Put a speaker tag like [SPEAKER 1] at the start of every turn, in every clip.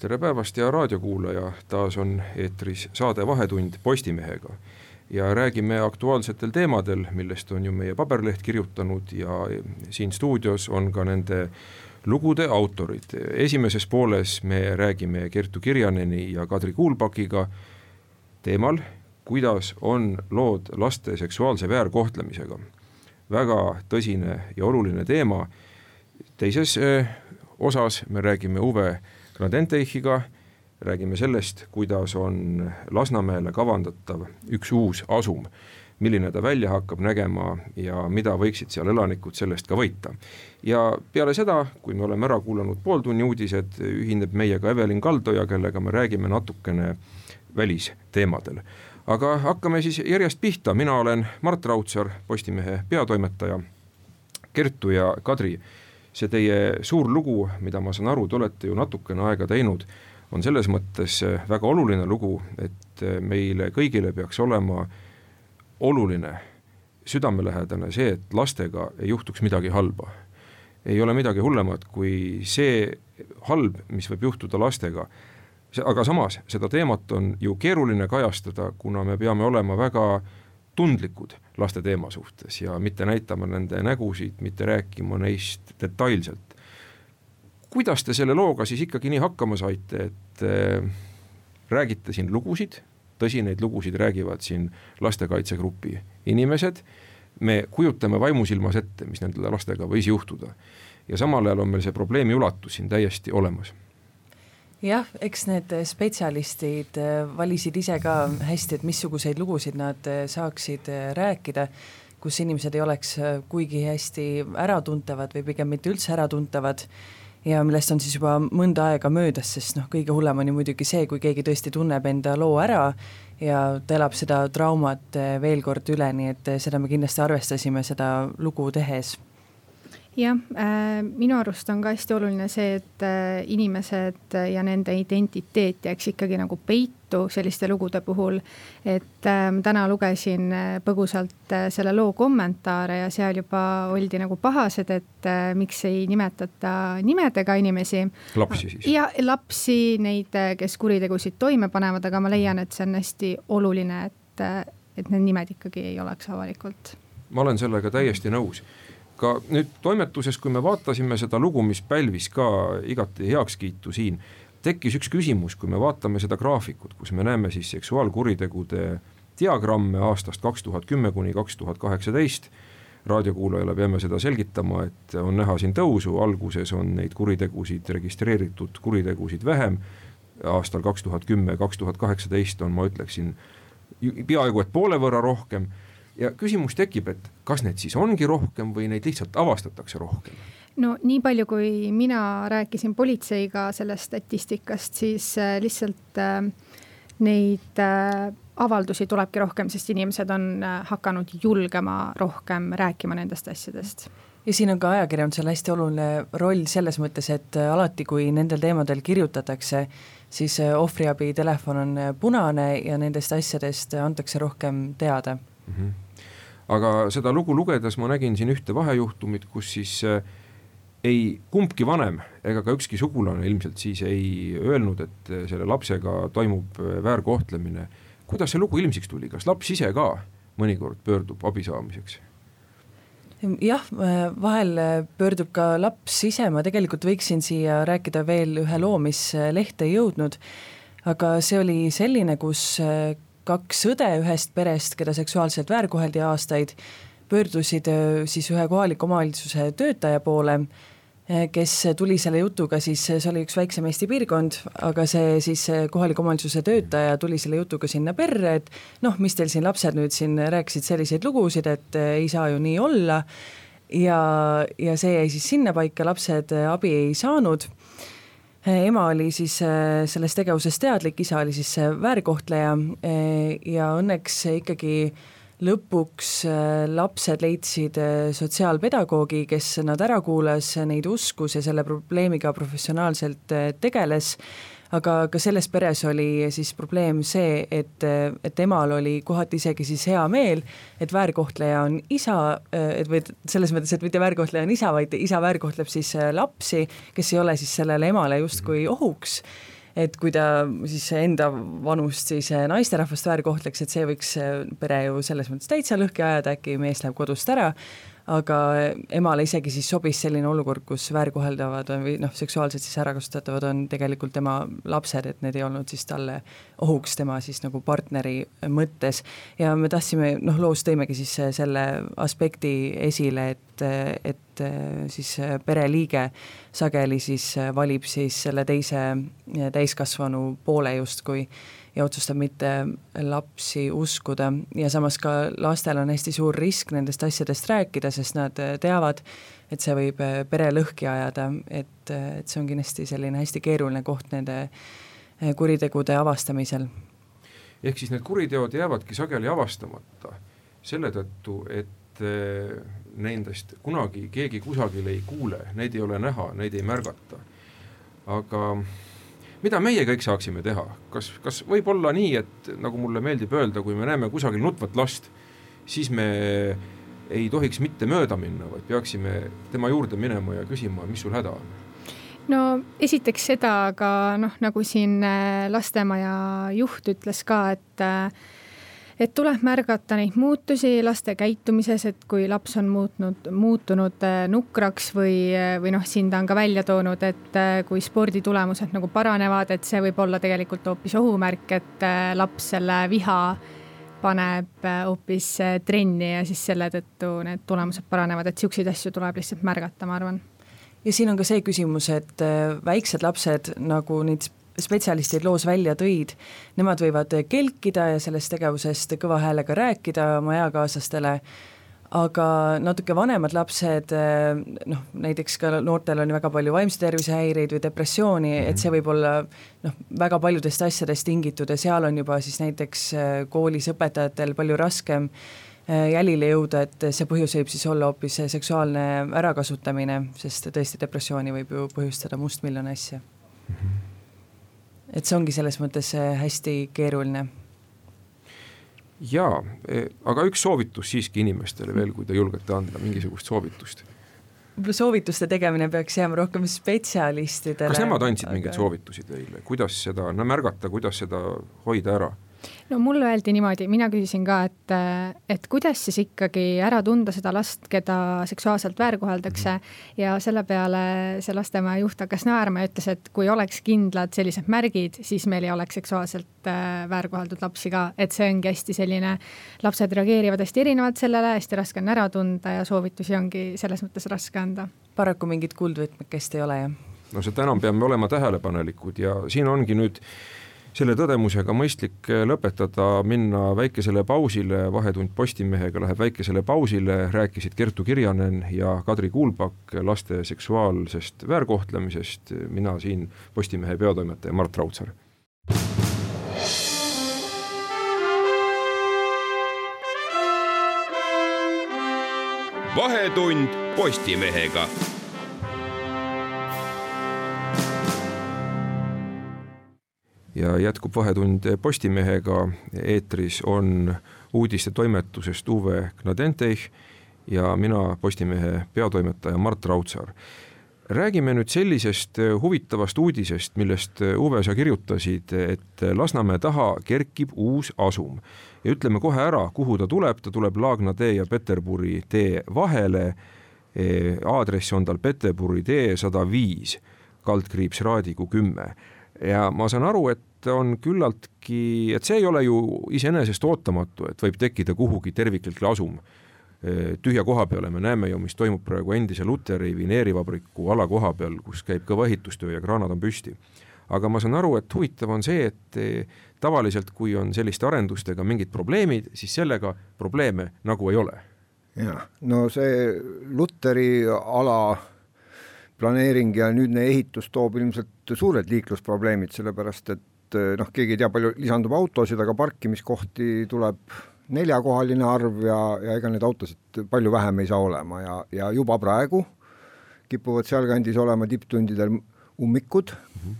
[SPEAKER 1] tere päevast, hea raadiokuulaja, taas on eetris saade Vahetund Postimehega ja räägime aktuaalsetel teemadel, millest on ju meie paberleht kirjutanud ja siin stuudios on ka nende lugude autorid. esimeses pooles me räägime Kertu Kirjaneni ja Kadri Kuulpakiga teemal, kuidas on lood laste seksuaalse väärkohtlemisega. väga tõsine ja oluline teema, teises eh, osas me räägime Uwe Gnadenteichiga, räägime sellest, kuidas on Lasnamäele kavandatav üks uus asum, milline ta välja hakkab nägema ja mida võiksid seal elanikud sellest ka võita. ja peale seda, kui me oleme ära kuulanud pooltunni uudised, ühineb meiega Evelin Kaldoja, kellega me räägime natukene välisteemadel. aga hakkame siis järjest pihta, mina olen Mart Raudsaar, Postimehe peatoimetaja, Kertu ja Kadri see teie suur lugu, mida ma saan aru, te olete ju natukene aega teinud, on selles mõttes väga oluline lugu, et meile kõigile peaks olema oluline, südamelähedane see, et lastega ei juhtuks midagi halba. ei ole midagi hullemat kui see halb, mis võib juhtuda lastega, aga samas seda teemat on ju keeruline kajastada, kuna me peame olema väga tundlikud laste teema suhtes ja mitte näitama nende nägusid, mitte rääkima neist detailselt. kuidas te selle looga siis ikkagi nii hakkama saite, et äh, räägite siin lugusid, tõsi, neid lugusid räägivad siin lastekaitsegrupi inimesed, me kujutame vaimusilmas ette, mis nende lastega võis juhtuda. ja samal ajal on meil see probleemi ulatus siin täiesti olemas
[SPEAKER 2] jah, eks need spetsialistid äh, valisid ise ka hästi, et missuguseid lugusid nad äh, saaksid äh, rääkida, kus inimesed ei oleks kuigi hästi äratuntavad või pigem mitte üldse äratuntavad ja millest on siis juba mõnda aega möödas, sest noh, kõige hullem on ju muidugi see, kui keegi tõesti tunneb enda loo ära ja ta elab seda traumat veel kord üle, nii et seda me kindlasti arvestasime seda lugu tehes
[SPEAKER 3] jah äh,, minu arust on ka hästi oluline see, et äh, inimesed ja nende identiteet jääks ikkagi nagu peitu selliste lugude puhul. et äh, täna lugesin äh, põgusalt äh, selle loo kommentaare ja seal juba oldi nagu pahased, et äh, miks ei nimetata nimedega inimesi.
[SPEAKER 1] lapsi siis?
[SPEAKER 3] ja lapsi, neid, äh, kes kuritegusid toime panevad, aga ma leian, et see on hästi oluline, et, äh, et need nimed ikkagi ei oleks avalikult.
[SPEAKER 1] ma olen sellega täiesti nõus aga nüüd toimetuses, kui me vaatasime seda lugu, mis pälvis ka igati heakskiitu siin, tekkis üks küsimus, kui me vaatame seda graafikut, kus me näeme siis seksuaalkuritegude diagramme aastast kaks tuhat kümme kuni kaks tuhat kaheksateist, raadiokuulajale peame seda selgitama, et on näha siin tõusu, alguses on neid kuritegusid, registreeritud kuritegusid vähem, aastal kaks tuhat kümme, kaks tuhat kaheksateist on, ma ütleksin, peaaegu et poole võrra rohkem ja küsimus tekib, et kas neid siis ongi rohkem või neid lihtsalt avastatakse rohkem?
[SPEAKER 3] no nii palju, kui mina rääkisin politseiga sellest statistikast, siis äh, lihtsalt äh, neid äh, avaldusi tulebki rohkem, sest inimesed on hakanud julgema rohkem rääkima nendest asjadest
[SPEAKER 2] ja siin on ka ajakirjandusel hästi oluline roll selles mõttes, et alati, kui nendel teemadel kirjutatakse, siis ohvriabi telefon on punane ja nendest asjadest antakse rohkem teada mm. -hmm
[SPEAKER 1] aga seda lugu lugedes ma nägin siin ühte vahejuhtumit, kus siis äh, ei kumbki vanem ega ka ükski sugulane ilmselt siis ei öelnud, et äh, selle lapsega toimub äh, väärkohtlemine. kuidas see lugu ilmsiks tuli, kas laps ise ka mõnikord pöördub abi saamiseks?
[SPEAKER 2] jah, vahel pöördub ka laps ise, ma tegelikult võiksin siia rääkida veel ühe loo, mis lehte ei jõudnud, aga see oli selline, kus kaks õde ühest perest, keda seksuaalselt väärkoheldi aastaid, pöördusid äh, siis ühe kohaliku omavalitsuse töötaja poole, äh, kes tuli selle jutuga siis, see oli üks väiksem Eesti piirkond, aga see siis kohaliku omavalitsuse töötaja tuli selle jutuga sinna perre, et noh, mis teil siin lapsed nüüd siin rääkisid selliseid lugusid, et äh, ei saa ju nii olla, ja, ja see jäi siis sinnapaika, lapsed abi ei saanud ema oli siis sellest tegevusest teadlik, isa oli siis väärkohtleja ja õnneks ikkagi lõpuks lapsed leidsid sotsiaalpedagoogi, kes nad ära kuulas, neid uskus ja selle probleemiga professionaalselt tegeles aga ka selles peres oli siis probleem see, et, et emal oli kohati isegi siis hea meel, et väärkohtleja on isa, et või selles mõttes, et mitte väärkohtleja on isa, vaid isa väärkohtleb siis lapsi, kes ei ole siis sellele emale justkui ohuks. Et kui ta siis enda vanust siis naisterahvast väärkohtleks, et see võiks pere ju selles mõttes täitsa lõhki ajada, äkki mees läheb kodust ära, aga emale isegi siis sobis selline olukord, kus väärkoheldavad või noh, seksuaalselt siis ärakasutatavad on tegelikult tema lapsed, et need ei olnud siis talle ohuks tema siis nagu partneri mõttes. ja me tahtsime, noh, loos tõimegi siis selle aspekti esile, et, et siis pereliige sageli siis valib siis selle teise täiskasvanu poole justkui ja otsustab mitte lapsi uskuda ja samas ka lastel on hästi suur risk nendest asjadest rääkida, sest nad teavad, et see võib pere lõhki ajada, et, et see on kindlasti selline hästi keeruline koht nende kuritegude avastamisel.
[SPEAKER 1] ehk siis need kuriteod jäävadki sageli avastamata selle tõttu, et nendest kunagi keegi kusagil ei kuule, neid ei ole näha, neid ei märgata. aga mida meie kõik saaksime teha, kas, kas võib olla nii, et nagu mulle meeldib öelda, kui me näeme kusagil nutvat last, siis me ei tohiks mitte mööda minna, vaid peaksime tema juurde minema ja küsima, mis sul häda on?
[SPEAKER 3] No esiteks seda, aga noh, nagu siin äh, lastemaja juht ütles ka, et äh, et tuleb märgata neid muutusi laste käitumises, et kui laps on muutnud, muutunud äh, nukraks või, äh, või noh, siin ta on ka välja toonud, et äh, kui sporditulemused nagu paranevad, et see võib olla tegelikult hoopis ohumärk, et laps selle viha paneb hoopis trenni ja siis selle tõttu need tulemused paranevad, et siukseid asju tuleb lihtsalt märgata, ma arvan.
[SPEAKER 2] Ja siin on ka see küsimus, et väiksed lapsed nagu neid spetsialistid loos välja tõid, nemad võivad kelkida ja sellest tegevusest kõva häälega rääkida oma eakaaslastele, aga natuke vanemad lapsed, noh näiteks ka noortel on väga palju vaimse tervise häireid või depressiooni, et see võib olla noh, väga paljudest asjadest tingitud ja seal on juba siis näiteks koolis õpetajatel palju raskem jälile jõuda, et see põhjus võib siis olla hoopis seksuaalne ärakasutamine, sest tõesti depressiooni võib ju põhjustada mustmiljon asja. Mm. -hmm et see ongi selles mõttes äh, hästi keeruline.
[SPEAKER 1] jaa, e, aga üks soovitus siiski inimestele veel, kui te julgete anda mingisugust soovitust
[SPEAKER 2] võib-olla soovituste tegemine peaks jääma rohkem spetsialistidele.
[SPEAKER 1] kas nemad andsid aga... mingeid soovitusi teile, kuidas seda no, märgata, kuidas seda hoida ära?
[SPEAKER 3] No mulle öeldi niimoodi, mina küsisin ka, et, et kuidas siis ikkagi ära tunda seda last, keda seksuaalselt väärkoheldakse ja selle peale see lastemaja juht hakkas naerma ja ütles, et kui oleks kindlad sellised märgid, siis meil ei oleks seksuaalselt äh, väärkoheldud lapsi ka, et see ongi hästi selline, lapsed reageerivad hästi erinevalt sellele, hästi raske on ära tunda ja soovitusi ongi selles mõttes raske anda.
[SPEAKER 2] paraku mingit kuldvõtmekest ei ole, jah?
[SPEAKER 1] no seda enam peame olema tähelepanelikud ja siin ongi nüüd selle tõdemusega mõistlik eh, lõpetada, minna väikesele pausile, Vahetund Postimehega läheb väikesele pausile, rääkisid Kertu Kirjanen ja Kadri Kuulpak laste seksuaalsest väärkohtlemisest, mina siin Postimehe peatoimetaja Mart Raudsaar.
[SPEAKER 4] vahetund Postimehega
[SPEAKER 1] ja jätkub Vahetund Postimehega, eetris on uudistetoimetusest Uwe Gnadenteich ja mina, Postimehe peatoimetaja Mart Raudsaar. räägime nüüd sellisest huvitavast uudisest, millest Uwe, sa kirjutasid, et Lasnamäe taha kerkib uus asum ja ütleme kohe ära, kuhu ta tuleb, ta tuleb Laagna tee ja Peterburi tee vahele. aadress on tal Peterburi tee sada viis, kaldkriips Raadiku kümme ja ma saan aru, et on küllaltki, et see ei ole ju iseenesest ootamatu, et võib tekkida kuhugi terviklik asum tühja koha peale, me näeme ju, mis toimub praegu endise Luteri vineerivabriku alakoha peal, kus käib kõva ehitustöö ja kraanad on püsti. aga ma saan aru, et huvitav on see, et tavaliselt, kui on selliste arendustega mingid probleemid, siis sellega probleeme nagu ei ole.
[SPEAKER 5] jah, no see Luteri ala planeering ja nüüdne ehitus toob ilmselt suured liiklusprobleemid, sellepärast et noh, keegi ei tea, palju lisandub autosid, aga parkimiskohti tuleb neljakohaline arv ja, ja ega neid autosid palju vähem ei saa olema ja, ja juba praegu kipuvad sealkandis olema tipptundidel ummikud mm. -hmm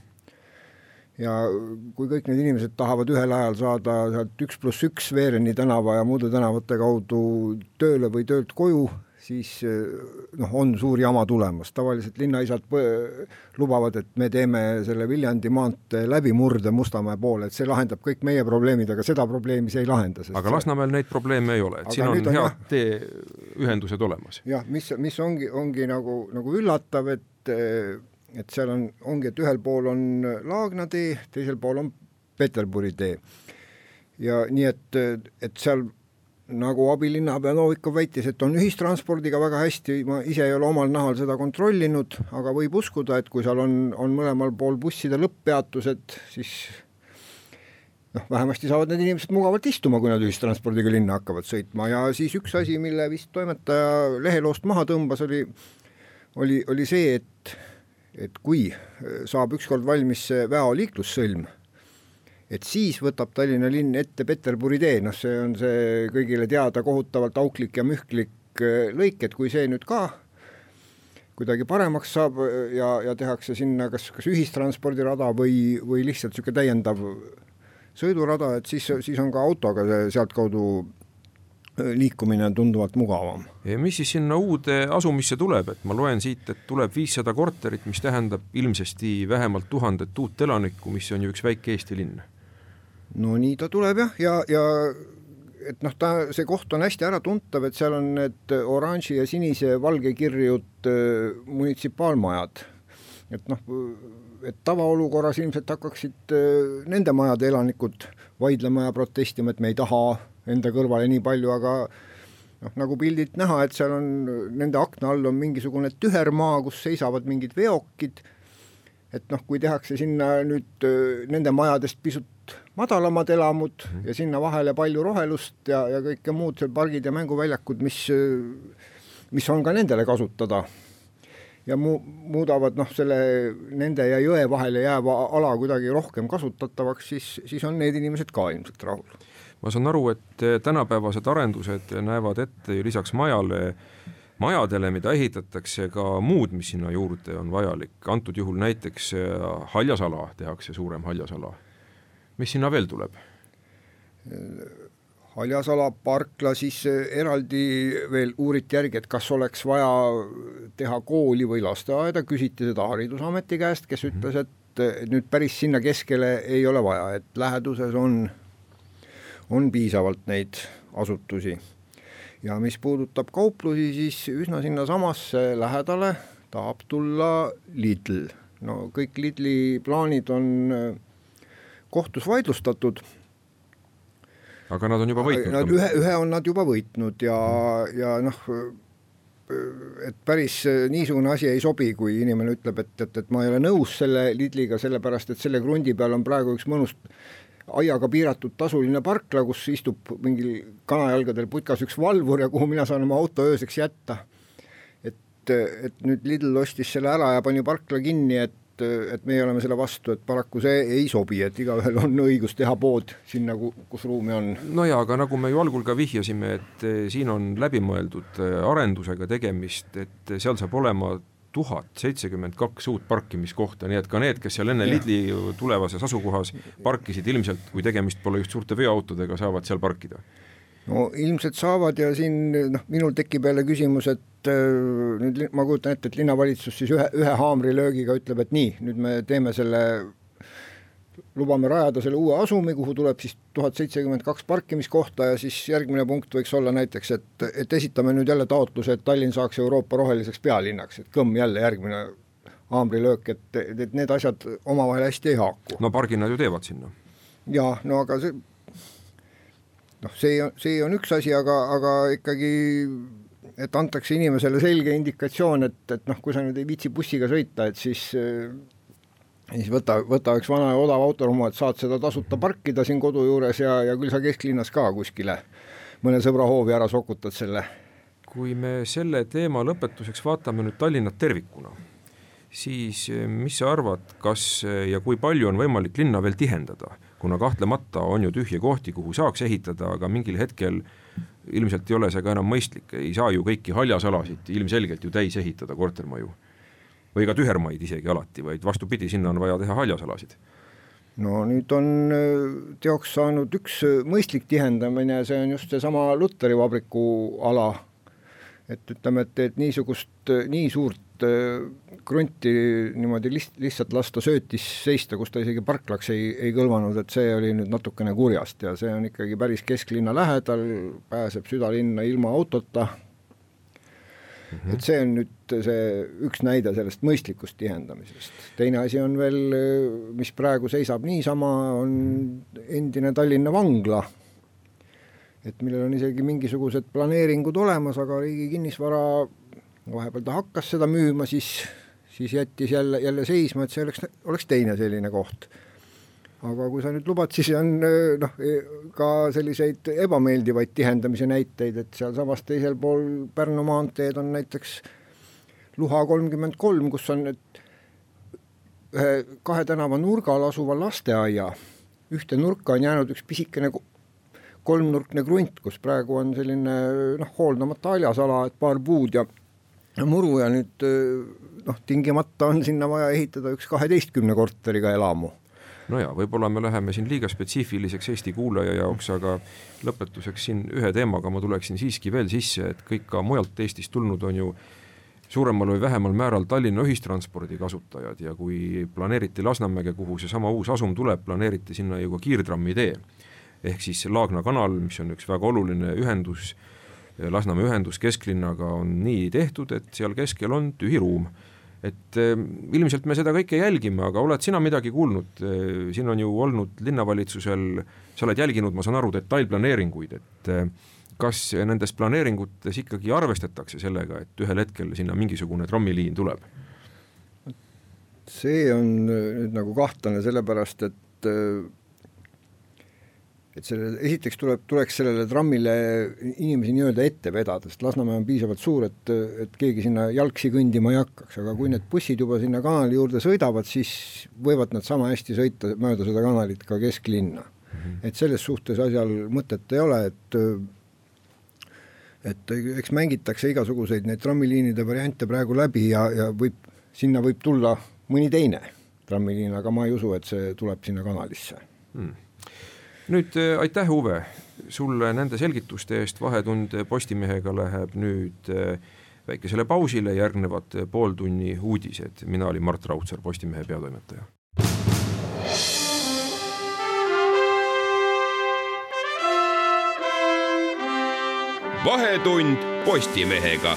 [SPEAKER 5] ja kui kõik need inimesed tahavad ühel ajal saada sealt üks pluss üks Veereni tänava ja muude tänavate kaudu tööle või töölt koju, siis noh, on suur jama tulemas, tavaliselt linnaisad lubavad, et me teeme selle Viljandi maantee läbimurde Mustamäe poole, et see lahendab kõik meie probleemid, aga seda probleemi see ei lahenda.
[SPEAKER 1] aga Lasnamäel neid probleeme ei ole, et siin on, on head teeühendused olemas.
[SPEAKER 5] jah, mis, mis ongi, ongi nagu, nagu üllatav, et et seal on, ongi, et ühel pool on Laagna tee, teisel pool on Peterburi tee. ja nii, et, et seal nagu abilinnapea Novikov väitis, et on ühistranspordiga väga hästi, ma ise ei ole omal nahal seda kontrollinud, aga võib uskuda, et kui seal on, on mõlemal pool busside lõpppeatused, siis noh, vähemasti saavad need inimesed mugavalt istuma, kui nad ühistranspordiga linna hakkavad sõitma. Ja siis üks asi, mille vist toimetaja leheloost maha tõmbas, oli, oli, oli see, et et kui saab ükskord valmis see Väo liiklussõlm, et siis võtab Tallinna linn ette Peterburi tee, noh, see on see kõigile teada kohutavalt auklik ja mühklik äh, lõik, et kui see nüüd ka kuidagi paremaks saab äh, ja, ja tehakse sinna kas, kas ühistranspordirada või, või lihtsalt niisugune täiendav sõidurada, et siis, siis on ka autoga sealtkaudu liikumine on tunduvalt mugavam.
[SPEAKER 1] mis siis sinna uude asumisse tuleb, et ma loen siit, et tuleb viissada korterit, mis tähendab ilmsesti vähemalt tuhandet uut elanikku, mis on ju üks väike Eesti linn?
[SPEAKER 5] No nii ta tuleb jah, ja, ja et noh, ta, see koht on hästi äratuntav, et seal on need oranži ja sinise valge kirjud äh, munitsipaalmajad. et noh, et tavaolukorras ilmselt hakkaksid äh, nende majade elanikud vaidlema ja protestima, et me ei taha enda kõrvale nii palju, aga noh, nagu pildilt näha, et seal on nende akna all on mingisugune tühermaa, kus seisavad mingid veokid, et noh, kui tehakse sinna nüüd nende majadest pisut madalamad elamud mm. ja sinna vahele palju rohelust ja, ja kõike muud seal pargid ja mänguväljakud, mis, mis on ka nendele kasutada ja mu-, muudavad noh, selle nende ja jõe vahele jääva ala kuidagi rohkem kasutatavaks, siis, siis on need inimesed ka ilmselt rahul
[SPEAKER 1] ma saan aru, et tänapäevased arendused näevad ette ju lisaks majale, majadele, mida ehitatakse, ka muud, mis sinna juurde on vajalik, antud juhul näiteks äh, haljasala, tehakse suurem haljasala. mis sinna veel tuleb?
[SPEAKER 5] haljasala parkla, siis eraldi veel uuriti järgi, et kas oleks vaja teha kooli või lasteaeda, küsiti seda Haridusameti käest, kes ütles, et nüüd päris sinna keskele ei ole vaja, et läheduses on on piisavalt neid asutusi. Ja mis puudutab kauplusi, siis üsna sinnasamasse lähedale tahab tulla Lidl. no kõik Lidli plaanid on äh, kohtus vaidlustatud
[SPEAKER 1] aga nad on juba võitnud?
[SPEAKER 5] Nad ühe, ühe on nad juba võitnud ja, ja noh, et päris niisugune asi ei sobi, kui inimene ütleb, et, et, et ma ei ole nõus selle Lidliga, sellepärast et selle krundi peal on praegu üks mõnus aiaga piiratud tasuline parkla, kus istub mingil kanajalgadel putkas üks valvur ja kuhu mina saan oma auto ööseks jätta. et, et nüüd Lidl ostis selle ära ja pani parkla kinni, et et meie oleme selle vastu, et paraku see ei sobi, et igaühel on õigus teha pood sinna, kus ruumi on.
[SPEAKER 1] no jaa, aga nagu me ju algul ka vihjasime, et eh, siin on läbimõeldud eh, arendusega tegemist, et seal saab olema tuhat seitsekümmend kaks uut parkimiskohta, nii et ka need, kes seal enne. Lidli tulevases asukohas parkisid, ilmselt kui tegemist pole just suurte veoautodega, saavad seal parkida?
[SPEAKER 5] no ilmselt saavad ja siin noh, minul tekib jälle küsimus, et äh, nüüd ma kujutan ette, et linnavalitsus siis ühe, ühe haamrilöögiga ütleb, et nii, nüüd me teeme selle lubame rajada selle uue asumi, kuhu tuleb siis tuhat seitsekümmend kaks parkimiskohta ja siis järgmine punkt võiks olla näiteks, et, et esitame nüüd jälle taotluse, et Tallinn saaks Euroopa roheliseks pealinnaks, et kõmm jälle järgmine haamrilöök, et, et need asjad omavahel hästi ei haaku.
[SPEAKER 1] no pargi nad ju teevad sinna.
[SPEAKER 5] jaa, no aga see noh, see, see on üks asi, aga, aga ikkagi et antakse inimesele selge indikatsioon, et, et noh, kui sa nüüd ei viitsi bussiga sõita, et siis siis võta, võta üks vana ja odav autoromu, et saad seda tasuta parkida siin kodu juures ja, ja küll sa kesklinnas ka kuskile mõne sõbra hoovi ära sokutad selle.
[SPEAKER 1] kui me selle teema lõpetuseks vaatame nüüd Tallinnat tervikuna, siis mis sa arvad, kas ja kui palju on võimalik linna veel tihendada, kuna kahtlemata on ju tühje kohti, kuhu saaks ehitada, aga mingil hetkel ilmselt ei ole see ka enam mõistlik, ei saa ju kõiki haljasalasid ilmselgelt ju täis ehitada, kortermaju. Või ka tühermaid isegi alati, vaid vastupidi, sinna on vaja teha haljasalasid
[SPEAKER 5] no nüüd on äh, teoks saanud üks äh, mõistlik tihendamine, see on just seesama Lutteri vabriku ala. et ütleme, et, et niisugust, äh, nii suurt krunti niimoodi list-, lihtsalt lasta söötis seista, kus ta isegi parklaks ei, ei kõlvanud, et see oli nüüd natukene kurjast ja see on ikkagi päris kesklinna lähedal, pääseb südalinna ilma autota Mm -hmm. et see on nüüd see üks näide sellest mõistlikust tihendamisest. teine asi on veel, mis praegu seisab niisama, on endine Tallinna vangla, et millel on isegi mingisugused planeeringud olemas, aga Riigi Kinnisvara vahepeal ta hakkas seda müüma, siis, siis jättis jälle, jälle seisma, et see oleks, oleks teine selline koht aga kui sa nüüd lubad, siis on noh, ka selliseid ebameeldivaid tihendamise näiteid, et sealsamas teisel pool Pärnu maanteed on näiteks Luha kolmkümmend kolm, kus on nüüd ühe kahe tänava nurgal asuva lasteaia. Ühte nurka on jäänud üks pisikene kolmnurkne krunt, kus praegu on selline noh, hooldamata haljasala, et paar puud ja muru ja nüüd noh, tingimata on sinna vaja ehitada üks kaheteistkümne korteriga elamu
[SPEAKER 1] no jaa, võib-olla me läheme siin liiga spetsiifiliseks Eesti kuulaja jaoks, aga lõpetuseks siin ühe teemaga ma tuleksin siiski veel sisse, et kõik ka mujalt Eestist tulnud on ju suuremal või vähemal määral Tallinna ühistranspordi kasutajad ja kui planeeriti Lasnamäge, kuhu seesama uus asum tuleb, planeeriti sinna ju ka kiirtrammitee. ehk siis Laagna kanal, mis on üks väga oluline ühendus, Lasnamäe ühendus kesklinnaga on nii tehtud, et seal keskel on tühi ruum et äh, ilmselt me seda kõike jälgime, aga oled sina midagi kuulnud äh,, siin on ju olnud linnavalitsusel, sa oled jälginud, ma saan aru, detailplaneeringuid, et äh, kas nendes planeeringutes ikkagi arvestatakse sellega, et ühel hetkel sinna mingisugune trammiliin tuleb?
[SPEAKER 5] see on nüüd nagu kahtlane, sellepärast et et selle, esiteks tuleb, tuleks sellele trammile inimesi nii-öelda ette vedada, sest Lasnamäe on piisavalt suur, et, et keegi sinna jalgsi kõndima ei hakkaks, aga kui need bussid juba sinna kanali juurde sõidavad, siis võivad nad sama hästi sõita mööda seda kanalit ka kesklinna mm. -hmm. et selles suhtes asjal mõtet ei ole, et et eks mängitakse igasuguseid neid trammiliinide variante praegu läbi ja, ja võib, sinna võib tulla mõni teine trammiliin, aga ma ei usu, et see tuleb sinna kanalisse mm
[SPEAKER 1] nüüd äh, aitäh, Uwe, sulle nende selgituste eest, Vahetund Postimehega läheb nüüd äh, väikesele pausile, järgnevad pooltunni uudised, mina olin Mart Raudsaar, Postimehe peatoimetaja.
[SPEAKER 4] vahetund Postimehega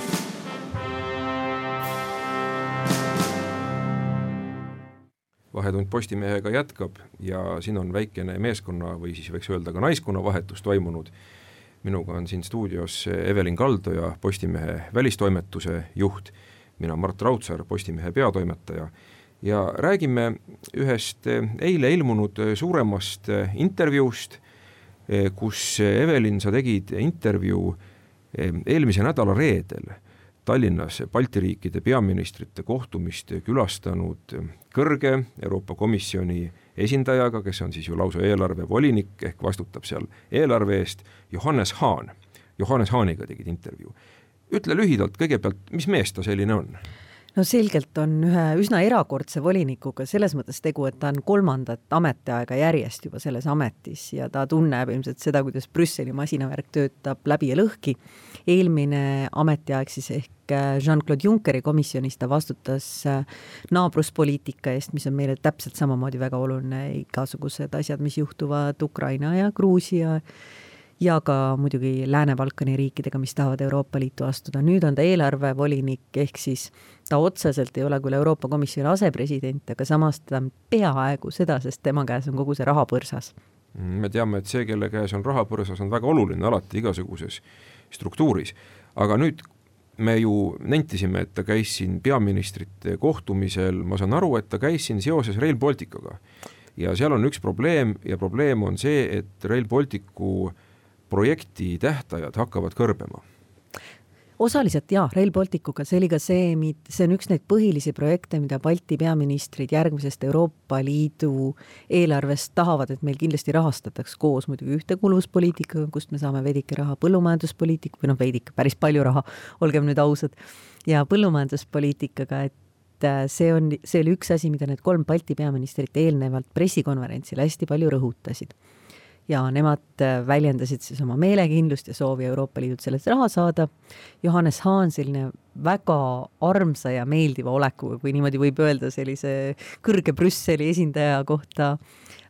[SPEAKER 1] vahetund Postimehega jätkab ja siin on väikene meeskonna või siis võiks öelda ka naiskonna vahetus toimunud. minuga on siin stuudios Evelin Kaldoja, Postimehe välistoimetuse juht, mina Mart Raudsaar, Postimehe peatoimetaja. Ja räägime ühest eile ilmunud suuremast intervjuust, kus Evelin, sa tegid intervjuu eelmise nädala reedel Tallinnas Balti riikide peaministrite kohtumist külastanud kõrge Euroopa Komisjoni esindajaga, kes on siis ju lausa eelarvevolinik ehk vastutab seal eelarve eest, Johannes Haan. Johannes Haaniga tegid intervjuu. ütle lühidalt kõigepealt, mis mees ta selline on?
[SPEAKER 6] No selgelt on ühe üsna erakordse volinikuga selles mõttes tegu, et ta on kolmandat ametiaega järjest juba selles ametis ja ta tunneb ilmselt seda, kuidas Brüsseli masinavärk töötab läbi ja lõhki. eelmine ametiaeg siis ehk äh, Jean-Claude Junckeri komisjonis ta vastutas äh, naabruspoliitika eest, mis on meile täpselt samamoodi väga oluline, igasugused asjad, mis juhtuvad Ukraina ja Gruusia ja ka muidugi Lääne-Balkani riikidega, mis tahavad Euroopa Liitu astuda. nüüd on ta eelarvevolinik, ehk siis ta otseselt ei ole küll Euroopa Komisjoni asepresident, aga samas ta on peaaegu seda, sest tema käes on kogu see rahapõrsas.
[SPEAKER 1] me teame, et see, kelle käes on rahapõrsas, on väga oluline alati igasuguses struktuuris, aga nüüd me ju nentisime, et ta käis siin peaministrite kohtumisel, ma saan aru, et ta käis siin seoses Rail Balticuga. ja seal on üks probleem ja probleem on see, et Rail Balticu projekti tähtajad hakkavad kõrbema?
[SPEAKER 6] Osaliselt jaa, Rail Balticuga, see oli ka see, see on üks neid põhilisi projekte, mida Balti peaministrid järgmisest Euroopa Liidu eelarvest tahavad, et meil kindlasti rahastataks koos muidugi ühtekuuluvuspoliitikaga, kust me saame veidike raha, põllumajanduspoliitika, või noh, veidike, päris palju raha, olgem nüüd ausad, ja põllumajanduspoliitikaga, et äh, see on, see oli üks asi, mida need kolm Balti peaministrit eelnevalt pressikonverentsil hästi palju rõhutasid ja nemad äh, väljendasid siis oma meelekindlust ja soovi Euroopa Liidult sellest raha saada. Johannes Haan, selline väga armsa ja meeldiva olekuga, kui niimoodi võib öelda sellise kõrge Brüsseli esindaja kohta,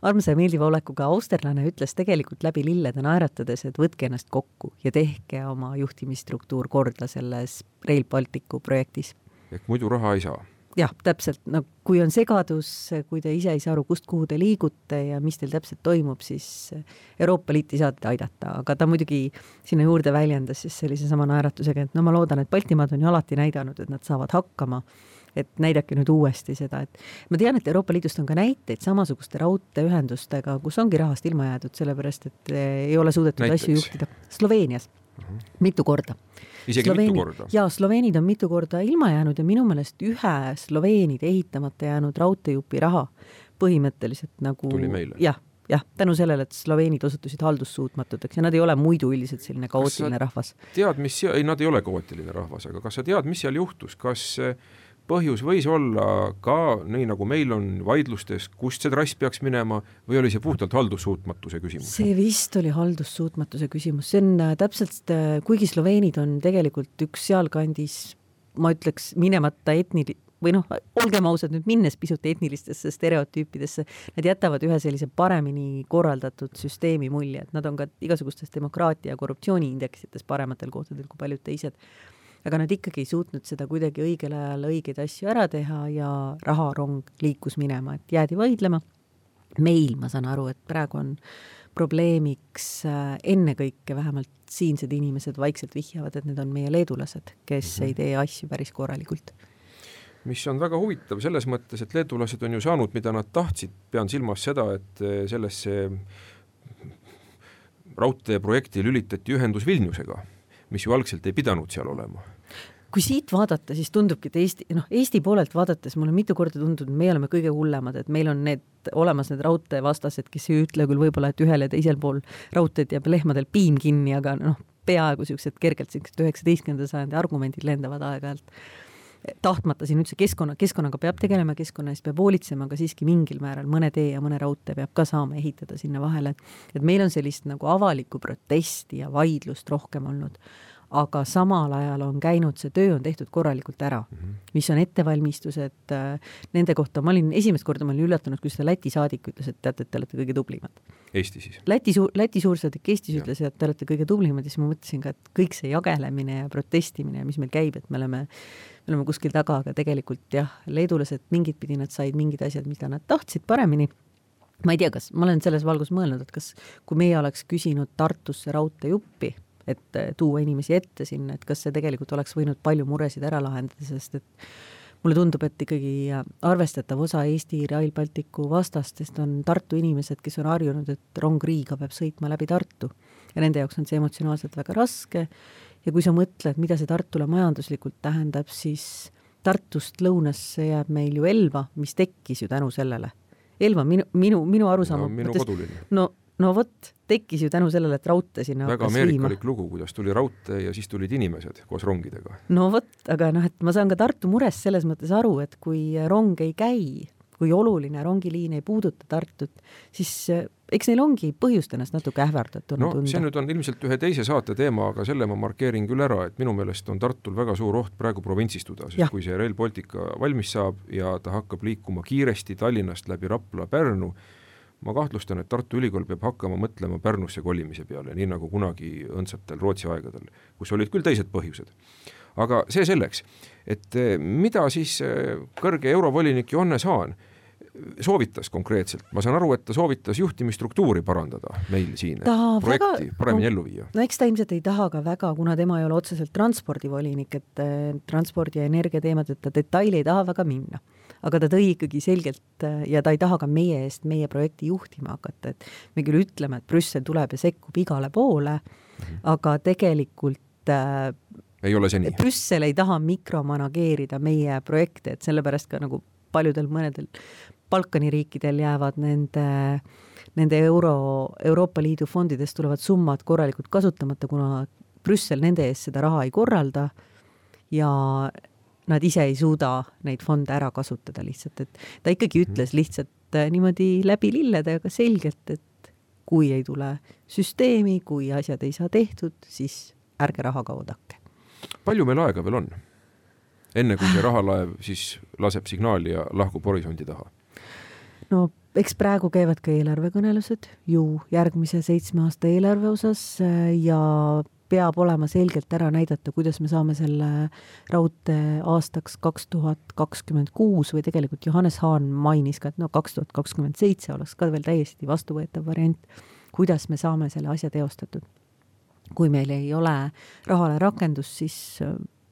[SPEAKER 6] armsa ja meeldiva olekuga austerlane ütles tegelikult läbi lillede naeratades, et võtke ennast kokku ja tehke oma juhtimisstruktuur korda selles Rail Balticu projektis.
[SPEAKER 1] ehk muidu raha ei saa
[SPEAKER 6] jah, täpselt, no kui on segadus, kui te ise ei saa aru, kust, kuhu te liigute ja mis teil täpselt toimub, siis Euroopa Liit ei saa teid aidata, aga ta muidugi sinna juurde väljendas siis sellise sama naeratusega, et no ma loodan, et Baltimaad on ju alati näidanud, et nad saavad hakkama, et näidake nüüd uuesti seda, et ma tean, et Euroopa Liidust on ka näiteid samasuguste raudteeühendustega, kus ongi rahast ilma jäädud, sellepärast et ei ole suudetud Näiteks. asju juhtida. Sloveenias. Mitu korda
[SPEAKER 1] isegi Sloveeni, mitu korda?
[SPEAKER 6] jaa, sloveenid on mitu korda ilma jäänud ja minu meelest ühe sloveenide ehitamata jäänud raudteejupi raha põhimõtteliselt nagu
[SPEAKER 1] tuli meile?
[SPEAKER 6] jah, jah, tänu sellele, et sloveenid osutusid haldussuutmatuteks ja nad ei ole muidu üldiselt selline kaootiline rahvas.
[SPEAKER 1] tead, mis, ei nad ei ole kaootiline rahvas, aga kas sa tead, mis seal juhtus, kas äh, põhjus võis olla ka nii, nagu meil on vaidlustes, kust see trass peaks minema või oli see puhtalt haldussuutmatuse küsimus?
[SPEAKER 6] see vist oli haldussuutmatuse küsimus, see on äh, täpselt, äh, kuigi sloveenid on tegelikult üks sealkandis, ma ütleks, minemata etnili-, või noh, olgem ausad nüüd, minnes pisut etnilistesse stereotüüpidesse, nad jätavad ühe sellise paremini korraldatud süsteemi mulje, et nad on ka igasugustes demokraatia ja korruptsiooniindeksites parematel kohtadel kui paljud teised aga nad ikkagi ei suutnud seda kuidagi õigel ajal õigeid asju ära teha ja raharong liikus minema, et jäädi vaidlema. meil, ma saan aru, et praegu on probleemiks äh, ennekõike vähemalt siinsed inimesed vaikselt vihjavad, et need on meie leedulased, kes mm -hmm. ei tee asju päris korralikult
[SPEAKER 1] mis on väga huvitav selles mõttes, et leedulased on ju saanud, mida nad tahtsid, pean silmas seda, et äh, sellesse raudteeprojekti lülitati ühendus Vilniusega, mis ju algselt ei pidanud seal olema
[SPEAKER 6] kui siit vaadata, siis tundubki, et Eesti, noh, Eesti poolelt vaadates mulle mitu korda tundunud, meie oleme kõige hullemad, et meil on need olemas need raudteevastased, kes ei ütle küll võib-olla, et ühel ja teisel pool raudteed jääb lehmadel piim kinni, aga noh, peaaegu niisugused kergelt niisugused üheksateistkümnenda sajandi argumendid lendavad aeg-ajalt. Tahtmata siin üldse keskkonna, keskkonnaga peab tegelema, keskkonna eest peab hoolitsema, aga siiski mingil määral mõne tee ja mõne raudtee peab ka saama ehitada sinna vahele, et et meil on sellist nagu avalikku protesti ja vaidlust rohkem olnud aga samal ajal on käinud, see töö on tehtud korralikult ära mm, -hmm. mis on ettevalmistused äh, nende kohta, ma olin esimest korda, ma olin üllatunud, kui seda Läti saadik ütles, et teate, et te olete kõige tublimad.
[SPEAKER 1] Eesti siis?
[SPEAKER 6] Läti suur, Läti suursaadik Eestis ja. ütles, et te olete kõige tublimad ja siis ma mõtlesin ka, et kõik see jagelemine ja protestimine ja mis meil käib, et me oleme me oleme kuskil taga, aga tegelikult jah, leedulased mingit pidi nad said mingid asjad, mida nad tahtsid paremini ma ei tea, kas, ma olen selles valgus mõelnud, et kas, kui meie oleks küsinud Tartusse raudteejuppi, et tuua inimesi ette sinna, et kas see tegelikult oleks võinud palju muresid ära lahendada, sest et mulle tundub, et ikkagi arvestatav osa Eesti Rail Balticu vastastest on Tartu inimesed, kes on harjunud, et rong Riiga peab sõitma läbi Tartu. ja nende jaoks on see emotsionaalselt väga raske ja kui sa mõtled, mida see Tartule majanduslikult tähendab, siis Tartust lõunasse jääb meil ju Elva, mis tekkis ju tänu sellele. Elva minu, minu, minu arusaama
[SPEAKER 1] no, minu koduline.
[SPEAKER 6] no no vot, tekkis ju tänu sellele, et raudtee sinna
[SPEAKER 1] väga ameerikalik lugu, kuidas tuli raudtee ja siis tulid inimesed koos rongidega.
[SPEAKER 6] no vot, aga noh, et ma saan ka Tartu murest selles mõttes aru, et kui rong ei käi, kui oluline rongiliin ei puuduta Tartut, siis eh, eks neil ongi põhjust ennast natuke ähvardatuna
[SPEAKER 1] no, tunda. see nüüd on ilmselt ühe teise saate teema, aga selle ma markeerin küll ära, et minu meelest on Tartul väga suur oht praegu provintsistuda, sest ja. kui see Rail Baltic valmis saab ja ta hakkab liikuma kiiresti Tallinnast läbi Rapla, Pärnu, ma kahtlustan, et Tartu Ülikool peab hakkama mõtlema Pärnusse kolimise peale, nii nagu kunagi õndsatel Rootsi aegadel, kus olid küll teised põhjused. aga see selleks, et eh, mida siis eh, kõrge eurovolinik Johannes Haan soovitas konkreetselt, ma saan aru, et ta soovitas juhtimisstruktuuri parandada meil siin, projekti väga, paremini ellu viia.
[SPEAKER 6] no eks ta ilmselt ei taha ka väga, kuna tema ei ole otseselt transpordivolinik, et eh, transpordi ja energia teemadeta detaili ei taha väga minna aga ta tõi ikkagi selgelt ja ta ei taha ka meie eest meie projekti juhtima hakata, et me küll ütleme, et Brüssel tuleb ja sekkub igale poole mm, -hmm. aga tegelikult äh,
[SPEAKER 1] ei ole see nii?
[SPEAKER 6] Brüssel ei taha mikromanageerida meie projekte, et sellepärast ka nagu paljudel mõnedel Balkani riikidel jäävad nende, nende euro, Euroopa Liidu fondidest tulevad summad korralikult kasutamata, kuna Brüssel nende eest seda raha ei korralda ja nad ise ei suuda neid fonde ära kasutada lihtsalt, et ta ikkagi ütles lihtsalt äh, niimoodi läbi lillede, aga selgelt, et kui ei tule süsteemi, kui asjad ei saa tehtud, siis ärge rahaga oodake.
[SPEAKER 1] palju meil aega veel on? enne kui see rahalaev siis laseb signaali ja lahkub horisondi taha?
[SPEAKER 6] no eks praegu käivad ka eelarvekõnelused ju järgmise seitsme aasta eelarve osas äh, ja peab olema selgelt ära näidata, kuidas me saame selle raudtee aastaks kaks tuhat kakskümmend kuus või tegelikult Johannes Haan mainis ka, et no kaks tuhat kakskümmend seitse oleks ka veel täiesti vastuvõetav variant, kuidas me saame selle asja teostatud. kui meil ei ole rahale rakendust, siis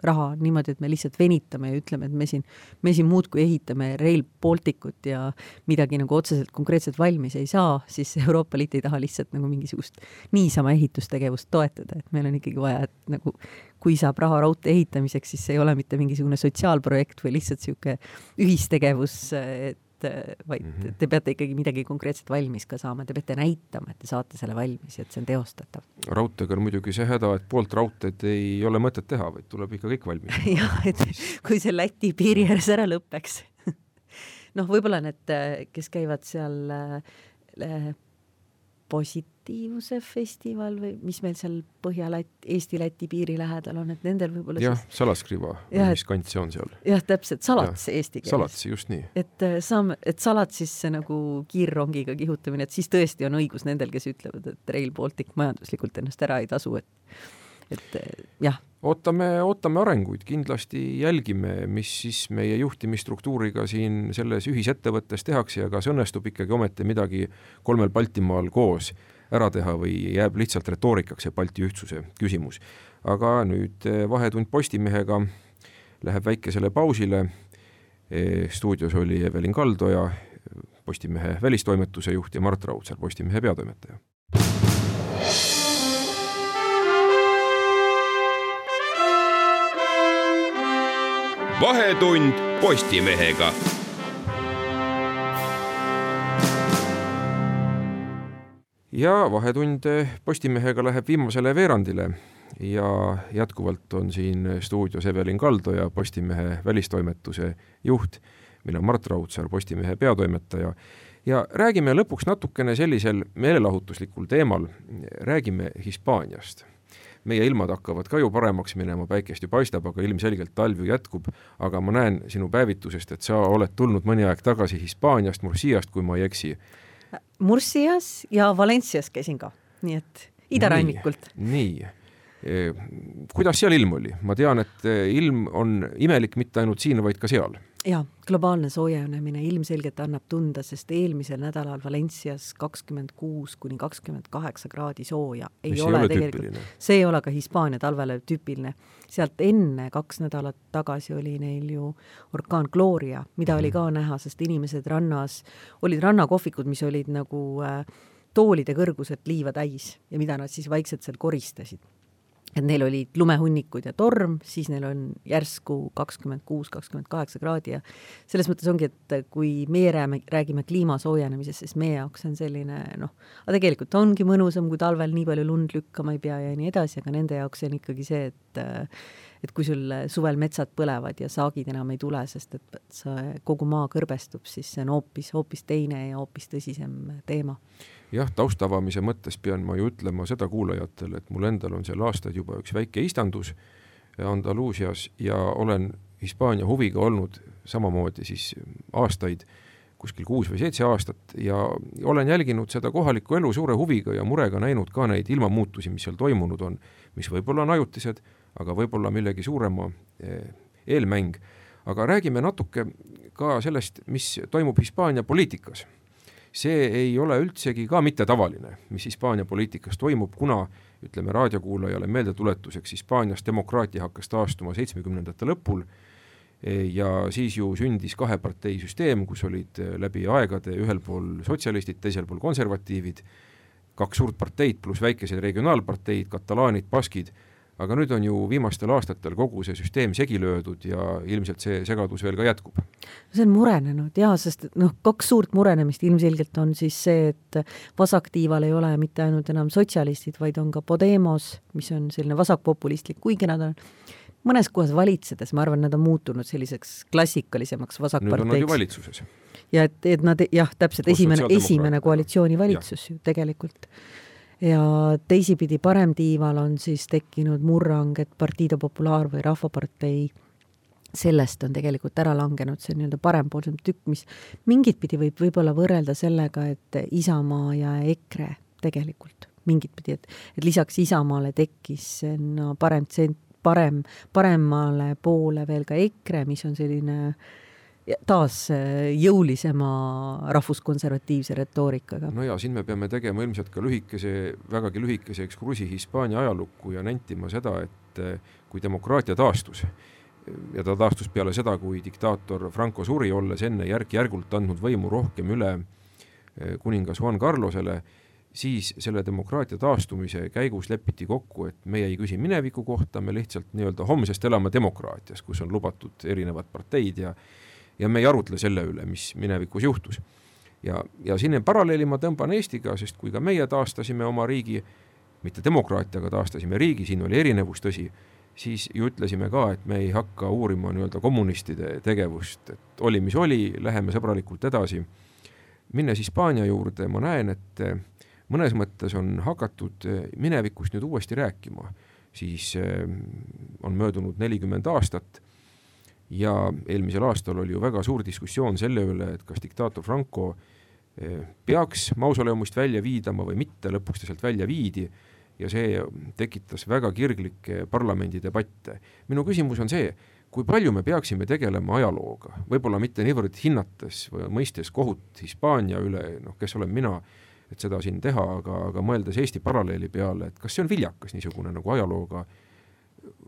[SPEAKER 6] raha niimoodi, et me lihtsalt venitame ja ütleme, et me siin, me siin muudkui ehitame Rail Balticut ja midagi nagu otseselt konkreetselt valmis ei saa, siis Euroopa Liit ei taha lihtsalt nagu mingisugust niisama ehitustegevust toetada, et meil on ikkagi vaja, et nagu kui saab raha raudtee ehitamiseks, siis see ei ole mitte mingisugune sotsiaalprojekt või lihtsalt niisugune ühistegevus, et et vaid mm -hmm. te peate ikkagi midagi konkreetset valmis ka saama, te peate näitama, et te saate selle valmis ja et see on teostatav.
[SPEAKER 1] raudteega on muidugi see häda, et poolt raudteed ei ole mõtet teha, vaid tuleb ikka kõik valmis
[SPEAKER 6] jah, et kui see Läti piiri ääres ära lõpeks noh, võib-olla need, kes käivad seal äh, positiivsuse festival või mis meil seal Põhja-Läti, Eesti-Läti piiri lähedal on, et nendel võib-olla
[SPEAKER 1] jah siis..., Salaskriva mis kant see on seal?
[SPEAKER 6] jah, täpselt, Salats ja, eesti keeles.
[SPEAKER 1] Salats, just nii.
[SPEAKER 6] et äh, saame, et Salatsisse nagu kiirrongiga kihutamine, et siis tõesti on õigus nendel, kes ütlevad, et Rail Baltic majanduslikult ennast ära ei tasu, et et äh, jah
[SPEAKER 1] ootame, ootame arenguid, kindlasti jälgime, mis siis meie juhtimisstruktuuriga siin selles ühisettevõttes tehakse ja kas õnnestub ikkagi ometi midagi kolmel Baltimaal koos ära teha või jääb lihtsalt retoorikaks see Balti ühtsuse küsimus. aga nüüd eh, Vahetund Postimehega läheb väikesele pausile, eh, stuudios oli Evelin Kaldoja, Postimehe välistoimetuse juht ja Mart Raudsaar, Postimehe peatoimetaja
[SPEAKER 4] vahetund Postimehega.
[SPEAKER 1] Ja Vahetund Postimehega läheb viimasele veerandile. Ja jätkuvalt on siin stuudios Evelin Kaldo ja Postimehe välistoimetuse juht, mina Mart Raudsaar, Postimehe peatoimetaja. Ja räägime lõpuks natukene sellisel meelelahutuslikul teemal, räägime Hispaaniast. Meie ilmad hakkavad ka ju paremaks minema, päikest ju paistab, aga ilmselgelt talv ju jätkub, aga ma näen sinu päevitusest, et sa oled tulnud mõni aeg tagasi Hispaaniast, Murciast, kui ma ei eksi.
[SPEAKER 6] Murcias ja Valencias käisin ka, nii et idarannikult.
[SPEAKER 1] nii, nii., kuidas seal ilm oli? ma tean, et ilm on imelik mitte ainult siin, vaid ka seal
[SPEAKER 6] jaa, globaalne soojenemine ilmselgelt annab tunda, sest eelmisel nädalal Valencias kakskümmend kuus kuni kakskümmend kaheksa kraadi sooja ei
[SPEAKER 1] Mis
[SPEAKER 6] ole,
[SPEAKER 1] ei ole
[SPEAKER 6] tegelikult, see ei ole ka Hispaania talvele tüüpiline. sealt enne, kaks nädalat tagasi oli neil ju orkaan Gloria, mida oli ka näha, sest inimesed rannas, olid rannakohvikud, mis olid nagu äh, toolide kõrguselt liiva täis ja mida nad siis vaikselt seal koristasid et neil olid lumehunnikud ja torm, siis neil on järsku kakskümmend kuus, kakskümmend kaheksa kraadi ja selles mõttes ongi, et kui meie räägime, räägime kliima soojenemisest, siis meie jaoks on selline noh, aga tegelikult ongi mõnusam, kui talvel nii palju lund lükkama ei pea ja nii edasi, aga nende jaoks on ikkagi see, et et kui sul suvel metsad põlevad ja saagid enam ei tule, sest et see kogu maa kõrbestub, siis see on hoopis, hoopis teine ja hoopis tõsisem teema
[SPEAKER 1] jah, tausta avamise mõttes pean ma ju ütlema seda kuulajatele, et mul endal on seal aastaid juba üks väike istandus Andaluusias ja olen Hispaania huviga olnud samamoodi siis aastaid, kuskil kuus või seitse aastat ja olen jälginud seda kohalikku elu suure huviga ja murega näinud ka neid ilmamuutusi, mis seal toimunud on, mis võib-olla on ajutised, aga võib-olla millegi suurema eh, eelmäng. aga räägime natuke ka sellest, mis toimub Hispaania poliitikas see ei ole üldsegi ka mitte tavaline, mis Hispaania poliitikas toimub, kuna ütleme raadiokuulajale meeldetuletuseks, Hispaanias demokraatia hakkas taastuma seitsmekümnendate lõpul e, ja siis ju sündis kaheparteisüsteem, kus olid e, läbi aegade ühel pool sotsialistid, teisel pool konservatiivid, kaks suurt parteid pluss väikesed regionaalparteid, katalaanid, baskid, aga nüüd on ju viimastel aastatel kogu see süsteem segi löödud ja ilmselt see segadus veel ka jätkub.
[SPEAKER 6] see on murenenud jaa, sest noh, kaks suurt murenemist ilmselgelt on siis see, et vasaktiival ei ole mitte ainult enam sotsialistid, vaid on ka Podemos, mis on selline vasakpopulistlik, kuigi nad on mõnes kohas valitsedes, ma arvan, nad on muutunud selliseks klassikalisemaks vasakparteiks. nüüd on nad
[SPEAKER 1] ju valitsuses.
[SPEAKER 6] ja et, et nad jah, täpselt esimene, esimene koalitsioonivalitsus ju tegelikult ja teisipidi paremtiival on siis tekkinud murrang, et Partido Popular või Rahvapartei sellest on tegelikult ära langenud see nii-öelda parempoolsem tükk, mis mingit pidi võib võib-olla võrrelda sellega, et Isamaa ja EKRE tegelikult mingit pidi, et, et lisaks Isamaale tekkis no parem tsent-, parem, paremale poole veel ka EKRE, mis on selline äh, taas äh, jõulisema rahvuskonservatiivse retoorikaga.
[SPEAKER 1] no ja siin me peame tegema ilmselt ka lühikese, vägagi lühikese ekskursi Hispaania ajalukku ja nentima seda, et äh, kui demokraatia taastus ja ta taastus peale seda, kui diktaator Franco suri, olles enne järk-järgult andnud võimu rohkem üle äh, kuningas Juan Carlosele, siis selle demokraatia taastumise käigus lepiti kokku, et meie ei küsi mineviku kohta, me lihtsalt nii-öelda homsest elame demokraatias, kus on lubatud erinevad parteid ja ja me ei arutle selle üle, mis minevikus juhtus. ja, ja siin paralleeli ma tõmban Eestiga, sest kui ka meie taastasime oma riigi, mitte demokraatiaga taastasime riigi, siin oli erinevus, tõsi, siis ju ütlesime ka, et me ei hakka uurima nii-öelda kommunistide tegevust, et oli, mis oli, läheme sõbralikult edasi. minnes Hispaania juurde, ma näen, et mõnes mõttes on hakatud minevikust nüüd uuesti rääkima, siis eh, on möödunud nelikümmend aastat ja eelmisel aastal oli ju väga suur diskussioon selle üle, et kas diktaator Franco eh, peaks mausoleumist välja viidama või mitte, lõpuks ta sealt välja viidi ja see tekitas väga kirglikke parlamendidebatte. minu küsimus on see, kui palju me peaksime tegelema ajalooga, võib-olla mitte niivõrd hinnates või mõistes kohut Hispaania üle, noh, kes olen mina, et seda siin teha, aga, aga mõeldes Eesti paralleeli peale, et kas see on viljakas niisugune nagu ajalooga äh,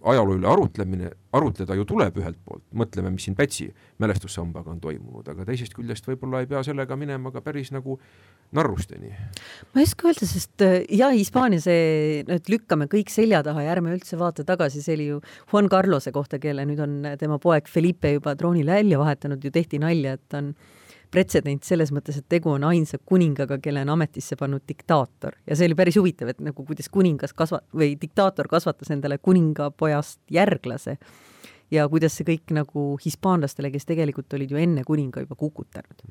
[SPEAKER 1] ajaloo üle arutlemine, arutleda ju tuleb ühelt poolt, mõtleme, mis siin Pätsi mälestussambaga on toimunud, aga teisest küljest võib-olla ei pea sellega minema ka päris nagu narrusteni.
[SPEAKER 6] ma ei oska öelda, sest äh, jah, Hispaania see, et lükkame kõik selja taha ja ärme üldse vaata tagasi, see oli ju Juan Carlose kohta, kelle nüüd on tema poeg Felipe juba troonile välja vahetanud, ju tehti nalja, et on pretsedent selles mõttes, et tegu on ainsa kuningaga, kelle on ametisse pannud diktaator ja see oli päris huvitav, et nagu kuidas kuningas kasva- või diktaator kasvatas endale kuningapojast järglase ja kuidas see kõik nagu hispaanlastele, kes tegelikult olid ju enne kuninga juba kukutanud.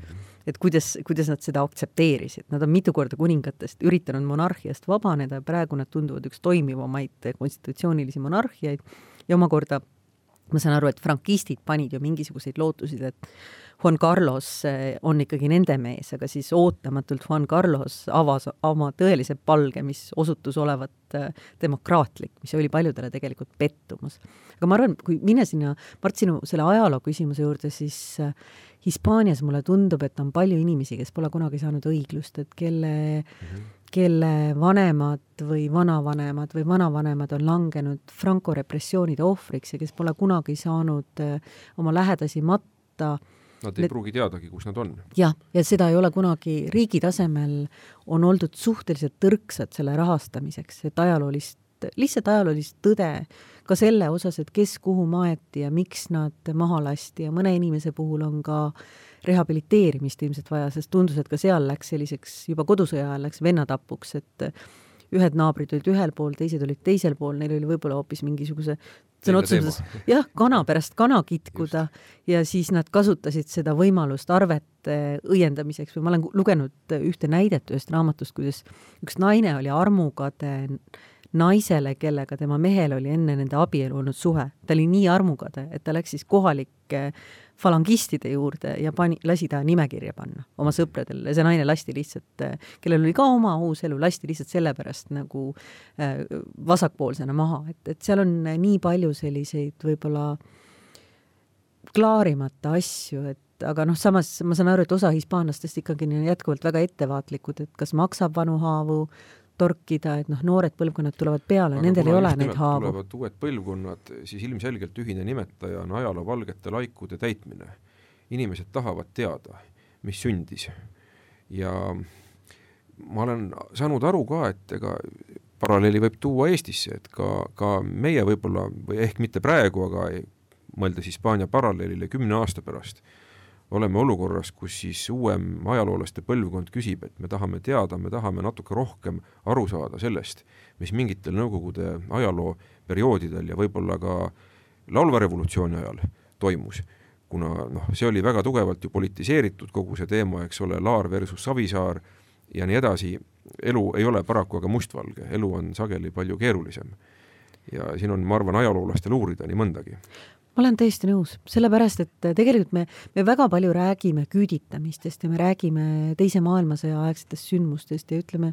[SPEAKER 6] et kuidas, kuidas nad seda aktsepteerisid, nad on mitu korda kuningatest üritanud monarhiast vabaneda ja praegu nad tunduvad üks toimivamaid konstitutsioonilisi monarhiaid ja omakorda ma saan aru, et frankistid panid ju mingisuguseid lootusid, et Juan Carlos eh, on ikkagi nende mees, aga siis ootamatult Juan Carlos avas oma tõelise palge, mis osutus olevat eh, demokraatlik, mis oli paljudele tegelikult pettumus. aga ma arvan, kui minna sinna, Mart, sinu selle ajaloo küsimuse juurde, siis eh, Hispaanias mulle tundub, et on palju inimesi, kes pole kunagi saanud õiglust, et kelle mm, -hmm. Kelle vanemad või vanavanemad või vanavanemad on langenud Franco repressioonide ohvriks ja kes pole kunagi saanud oma lähedasi matta
[SPEAKER 1] Nad ei Need... pruugi teadagi, kus nad on.
[SPEAKER 6] jah, ja seda ei ole kunagi riigi tasemel, on oldud suhteliselt tõrksad selle rahastamiseks, et ajaloolist, lihtsalt ajaloolist tõde ka selle osas, et kes kuhu maeti ja miks nad maha lasti ja mõne inimese puhul on ka rehabiliteerimist ilmselt vaja, sest tundus, et ka seal läks selliseks, juba kodusõja ajal läks vennatapuks, et ühed naabrid olid ühel pool, teised olid teisel pool, neil oli võib-olla hoopis mingisuguse sõna otseses mõttes jah, kana pärast kana kitkuda Just. ja siis nad kasutasid seda võimalust arvete õiendamiseks või ma olen lugenud ühte näidet ühest raamatust, kuidas üks naine oli armukade naisele, kellega tema mehel oli enne nende abielu olnud suhe. ta oli nii armukade, et ta läks siis kohalike falangistide juurde ja pani, lasi ta nimekirja panna oma sõpradele. Ja see naine lasti lihtsalt, kellel oli ka oma uus elu, lasti lihtsalt sellepärast nagu äh, vasakpoolsena maha, et, et seal on nii palju selliseid võib-olla klaarimata asju, et aga noh, samas ma saan aru, et osa hispaanlastest ikkagi on jätkuvalt väga ettevaatlikud, et kas maksab vanu haavu torkida, et noh, noored põlvkonnad tulevad peale, nendel ei ole neid haavu.
[SPEAKER 1] tulevad uued põlvkonnad, siis ilmselgelt ühine nimetaja on ajaloo valgete laikude täitmine. inimesed tahavad teada, mis sündis. ja ma olen saanud aru ka, et ega paralleeli võib tuua Eestisse, et ka, ka meie võib-olla, või ehk mitte praegu, aga mõeldes Hispaania paralleelile kümne aasta pärast, oleme olukorras, kus siis uuem ajaloolaste põlvkond küsib, et me tahame teada, me tahame natuke rohkem aru saada sellest, mis mingitel Nõukogude ajaloo perioodidel ja võib-olla ka laulva revolutsiooni ajal toimus. kuna noh, see oli väga tugevalt ju politiseeritud, kogu see teema, eks ole, Laar versus Savisaar ja nii edasi, elu ei ole paraku aga mustvalge, elu on sageli palju keerulisem. ja siin on, ma arvan, ajaloolastel uurida nii mõndagi
[SPEAKER 6] ma olen täiesti nõus, sellepärast et tegelikult me, me väga palju räägime küüditamistest ja me räägime Teise maailmasõja aegsetest sündmustest ja ütleme,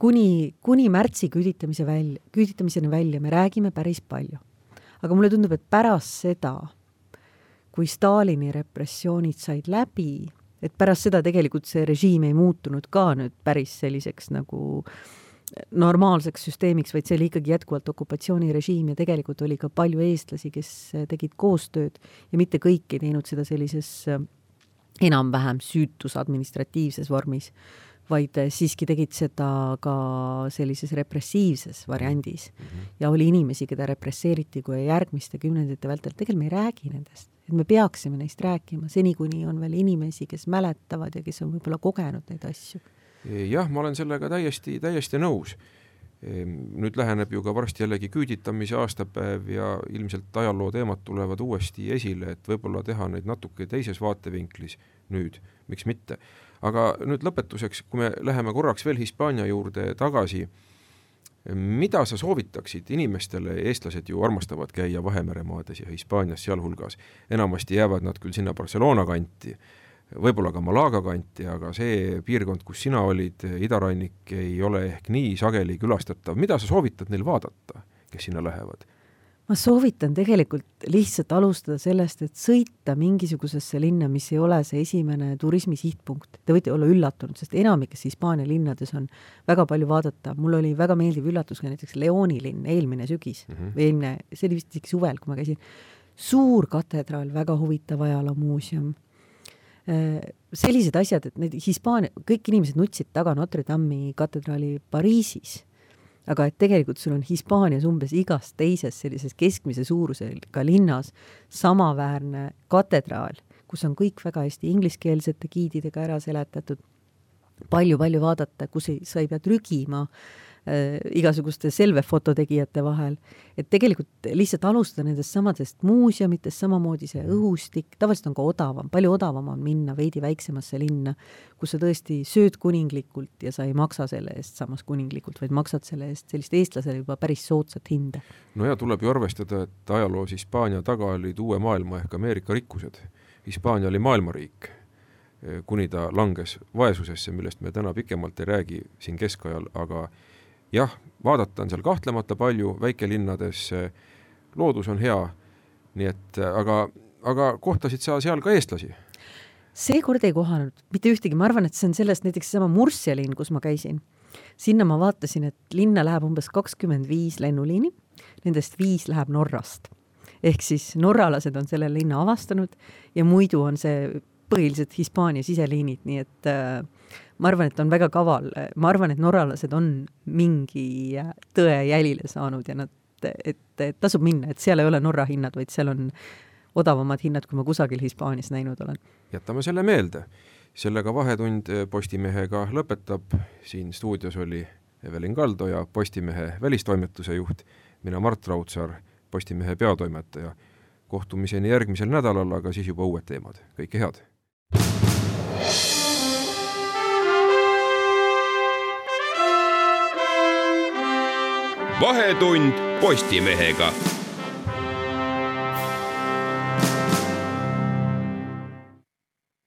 [SPEAKER 6] kuni, kuni märtsi küüditamise välja, küüditamiseni välja me räägime päris palju. aga mulle tundub, et pärast seda, kui Stalini repressioonid said läbi, et pärast seda tegelikult see režiim ei muutunud ka nüüd päris selliseks nagu normaalseks süsteemiks, vaid see oli ikkagi jätkuvalt okupatsioonirežiim ja tegelikult oli ka palju eestlasi, kes tegid koostööd ja mitte kõik ei teinud seda sellises enam-vähem süütus administratiivses vormis, vaid siiski tegid seda ka sellises repressiivses variandis mm. -hmm. ja oli inimesi, keda represseeriti kui järgmiste kümnendite vältel, tegelikult me ei räägi nendest et me peaksime neist rääkima, seni kuni on veel inimesi, kes mäletavad ja kes on võib-olla kogenud neid asju.
[SPEAKER 1] Jah, ma olen sellega täiesti, täiesti nõus. Ehm, nüüd läheneb ju ka varsti jällegi küüditamise aastapäev ja ilmselt ajaloo teemad tulevad uuesti esile, et võib-olla teha neid natuke teises vaatevinklis nüüd, miks mitte. aga nüüd lõpetuseks, kui me läheme korraks veel Hispaania juurde tagasi mida sa soovitaksid inimestele, eestlased ju armastavad käia Vahemere maades ja Hispaanias sealhulgas, enamasti jäävad nad küll sinna Barcelona kanti, võib-olla ka Malaga kanti, aga see piirkond, kus sina olid, idarannik, ei ole ehk nii sageli külastatav, mida sa soovitad neil vaadata, kes sinna lähevad?
[SPEAKER 6] ma soovitan tegelikult lihtsalt alustada sellest, et sõita mingisugusesse linna, mis ei ole see esimene turismi sihtpunkt. Te võite olla üllatunud, sest enamikes Hispaania linnades on väga palju vaadata. mul oli väga meeldiv üllatus ka näiteks Leoni linn eelmine sügis mm -hmm. või eelmine, see oli vist isegi suvel, kui ma käisin. suur katedraal, väga huvitav ajaloomuuseum sellised asjad, et need Hispaania, kõik inimesed nutsid taga Notre Dame'i katedraali Pariisis. Aga et tegelikult sul on Hispaanias umbes igas teises sellises keskmise suurusega linnas samaväärne katedraal, kus on kõik väga hästi ingliskeelsete giididega ära seletatud. Palju,, palju-palju vaadata, kus ei, sa ei pea trügima. äh, Äh, igasuguste selve-foto tegijate vahel, et tegelikult lihtsalt alustada nendest samadest muuseumitest, samamoodi see õhustik, tavaliselt on ka odavam, palju odavam on minna veidi väiksemasse linna, kus sa tõesti sööd kuninglikult ja sa ei maksa selle eest samas kuninglikult, vaid maksad selle eest sellist eestlasele juba päris soodsat hinda.
[SPEAKER 1] no ja tuleb ju arvestada, et ajaloos Hispaania taga olid uue maailma ehk Ameerika rikkused. Hispaania oli maailmariik kuni ta langes vaesusesse, millest me täna pikemalt ei räägi siin keskajal, aga jah, vaadata on seal kahtlemata palju, väikelinnades loodus on hea, nii et aga, aga kohtasid sa seal ka eestlasi?
[SPEAKER 6] seekord ei kohanud mitte ühtegi, ma arvan, et see on sellest näiteks seesama Murcia linn, kus ma käisin. sinna ma vaatasin, et linna läheb umbes kakskümmend viis lennuliini, nendest viis läheb Norrast. ehk siis norralased on selle linna avastanud ja muidu on see põhiliselt Hispaania siseliinid, nii et äh, ma arvan, et on väga kaval, ma arvan, et norralased on mingi tõe jälile saanud ja nad, et, et tasub minna, et seal ei ole Norra hinnad, vaid seal on odavamad hinnad, kui ma kusagil Hispaanias näinud olen.
[SPEAKER 1] jätame selle meelde. sellega Vahetund Postimehega lõpetab, siin stuudios oli Evelin Kaldo ja Postimehe välistoimetuse juht, mina Mart Raudsaar, Postimehe peatoimetaja. kohtumiseni järgmisel nädalal, aga siis juba uued teemad, kõike head!
[SPEAKER 4] Vahetund Postimehega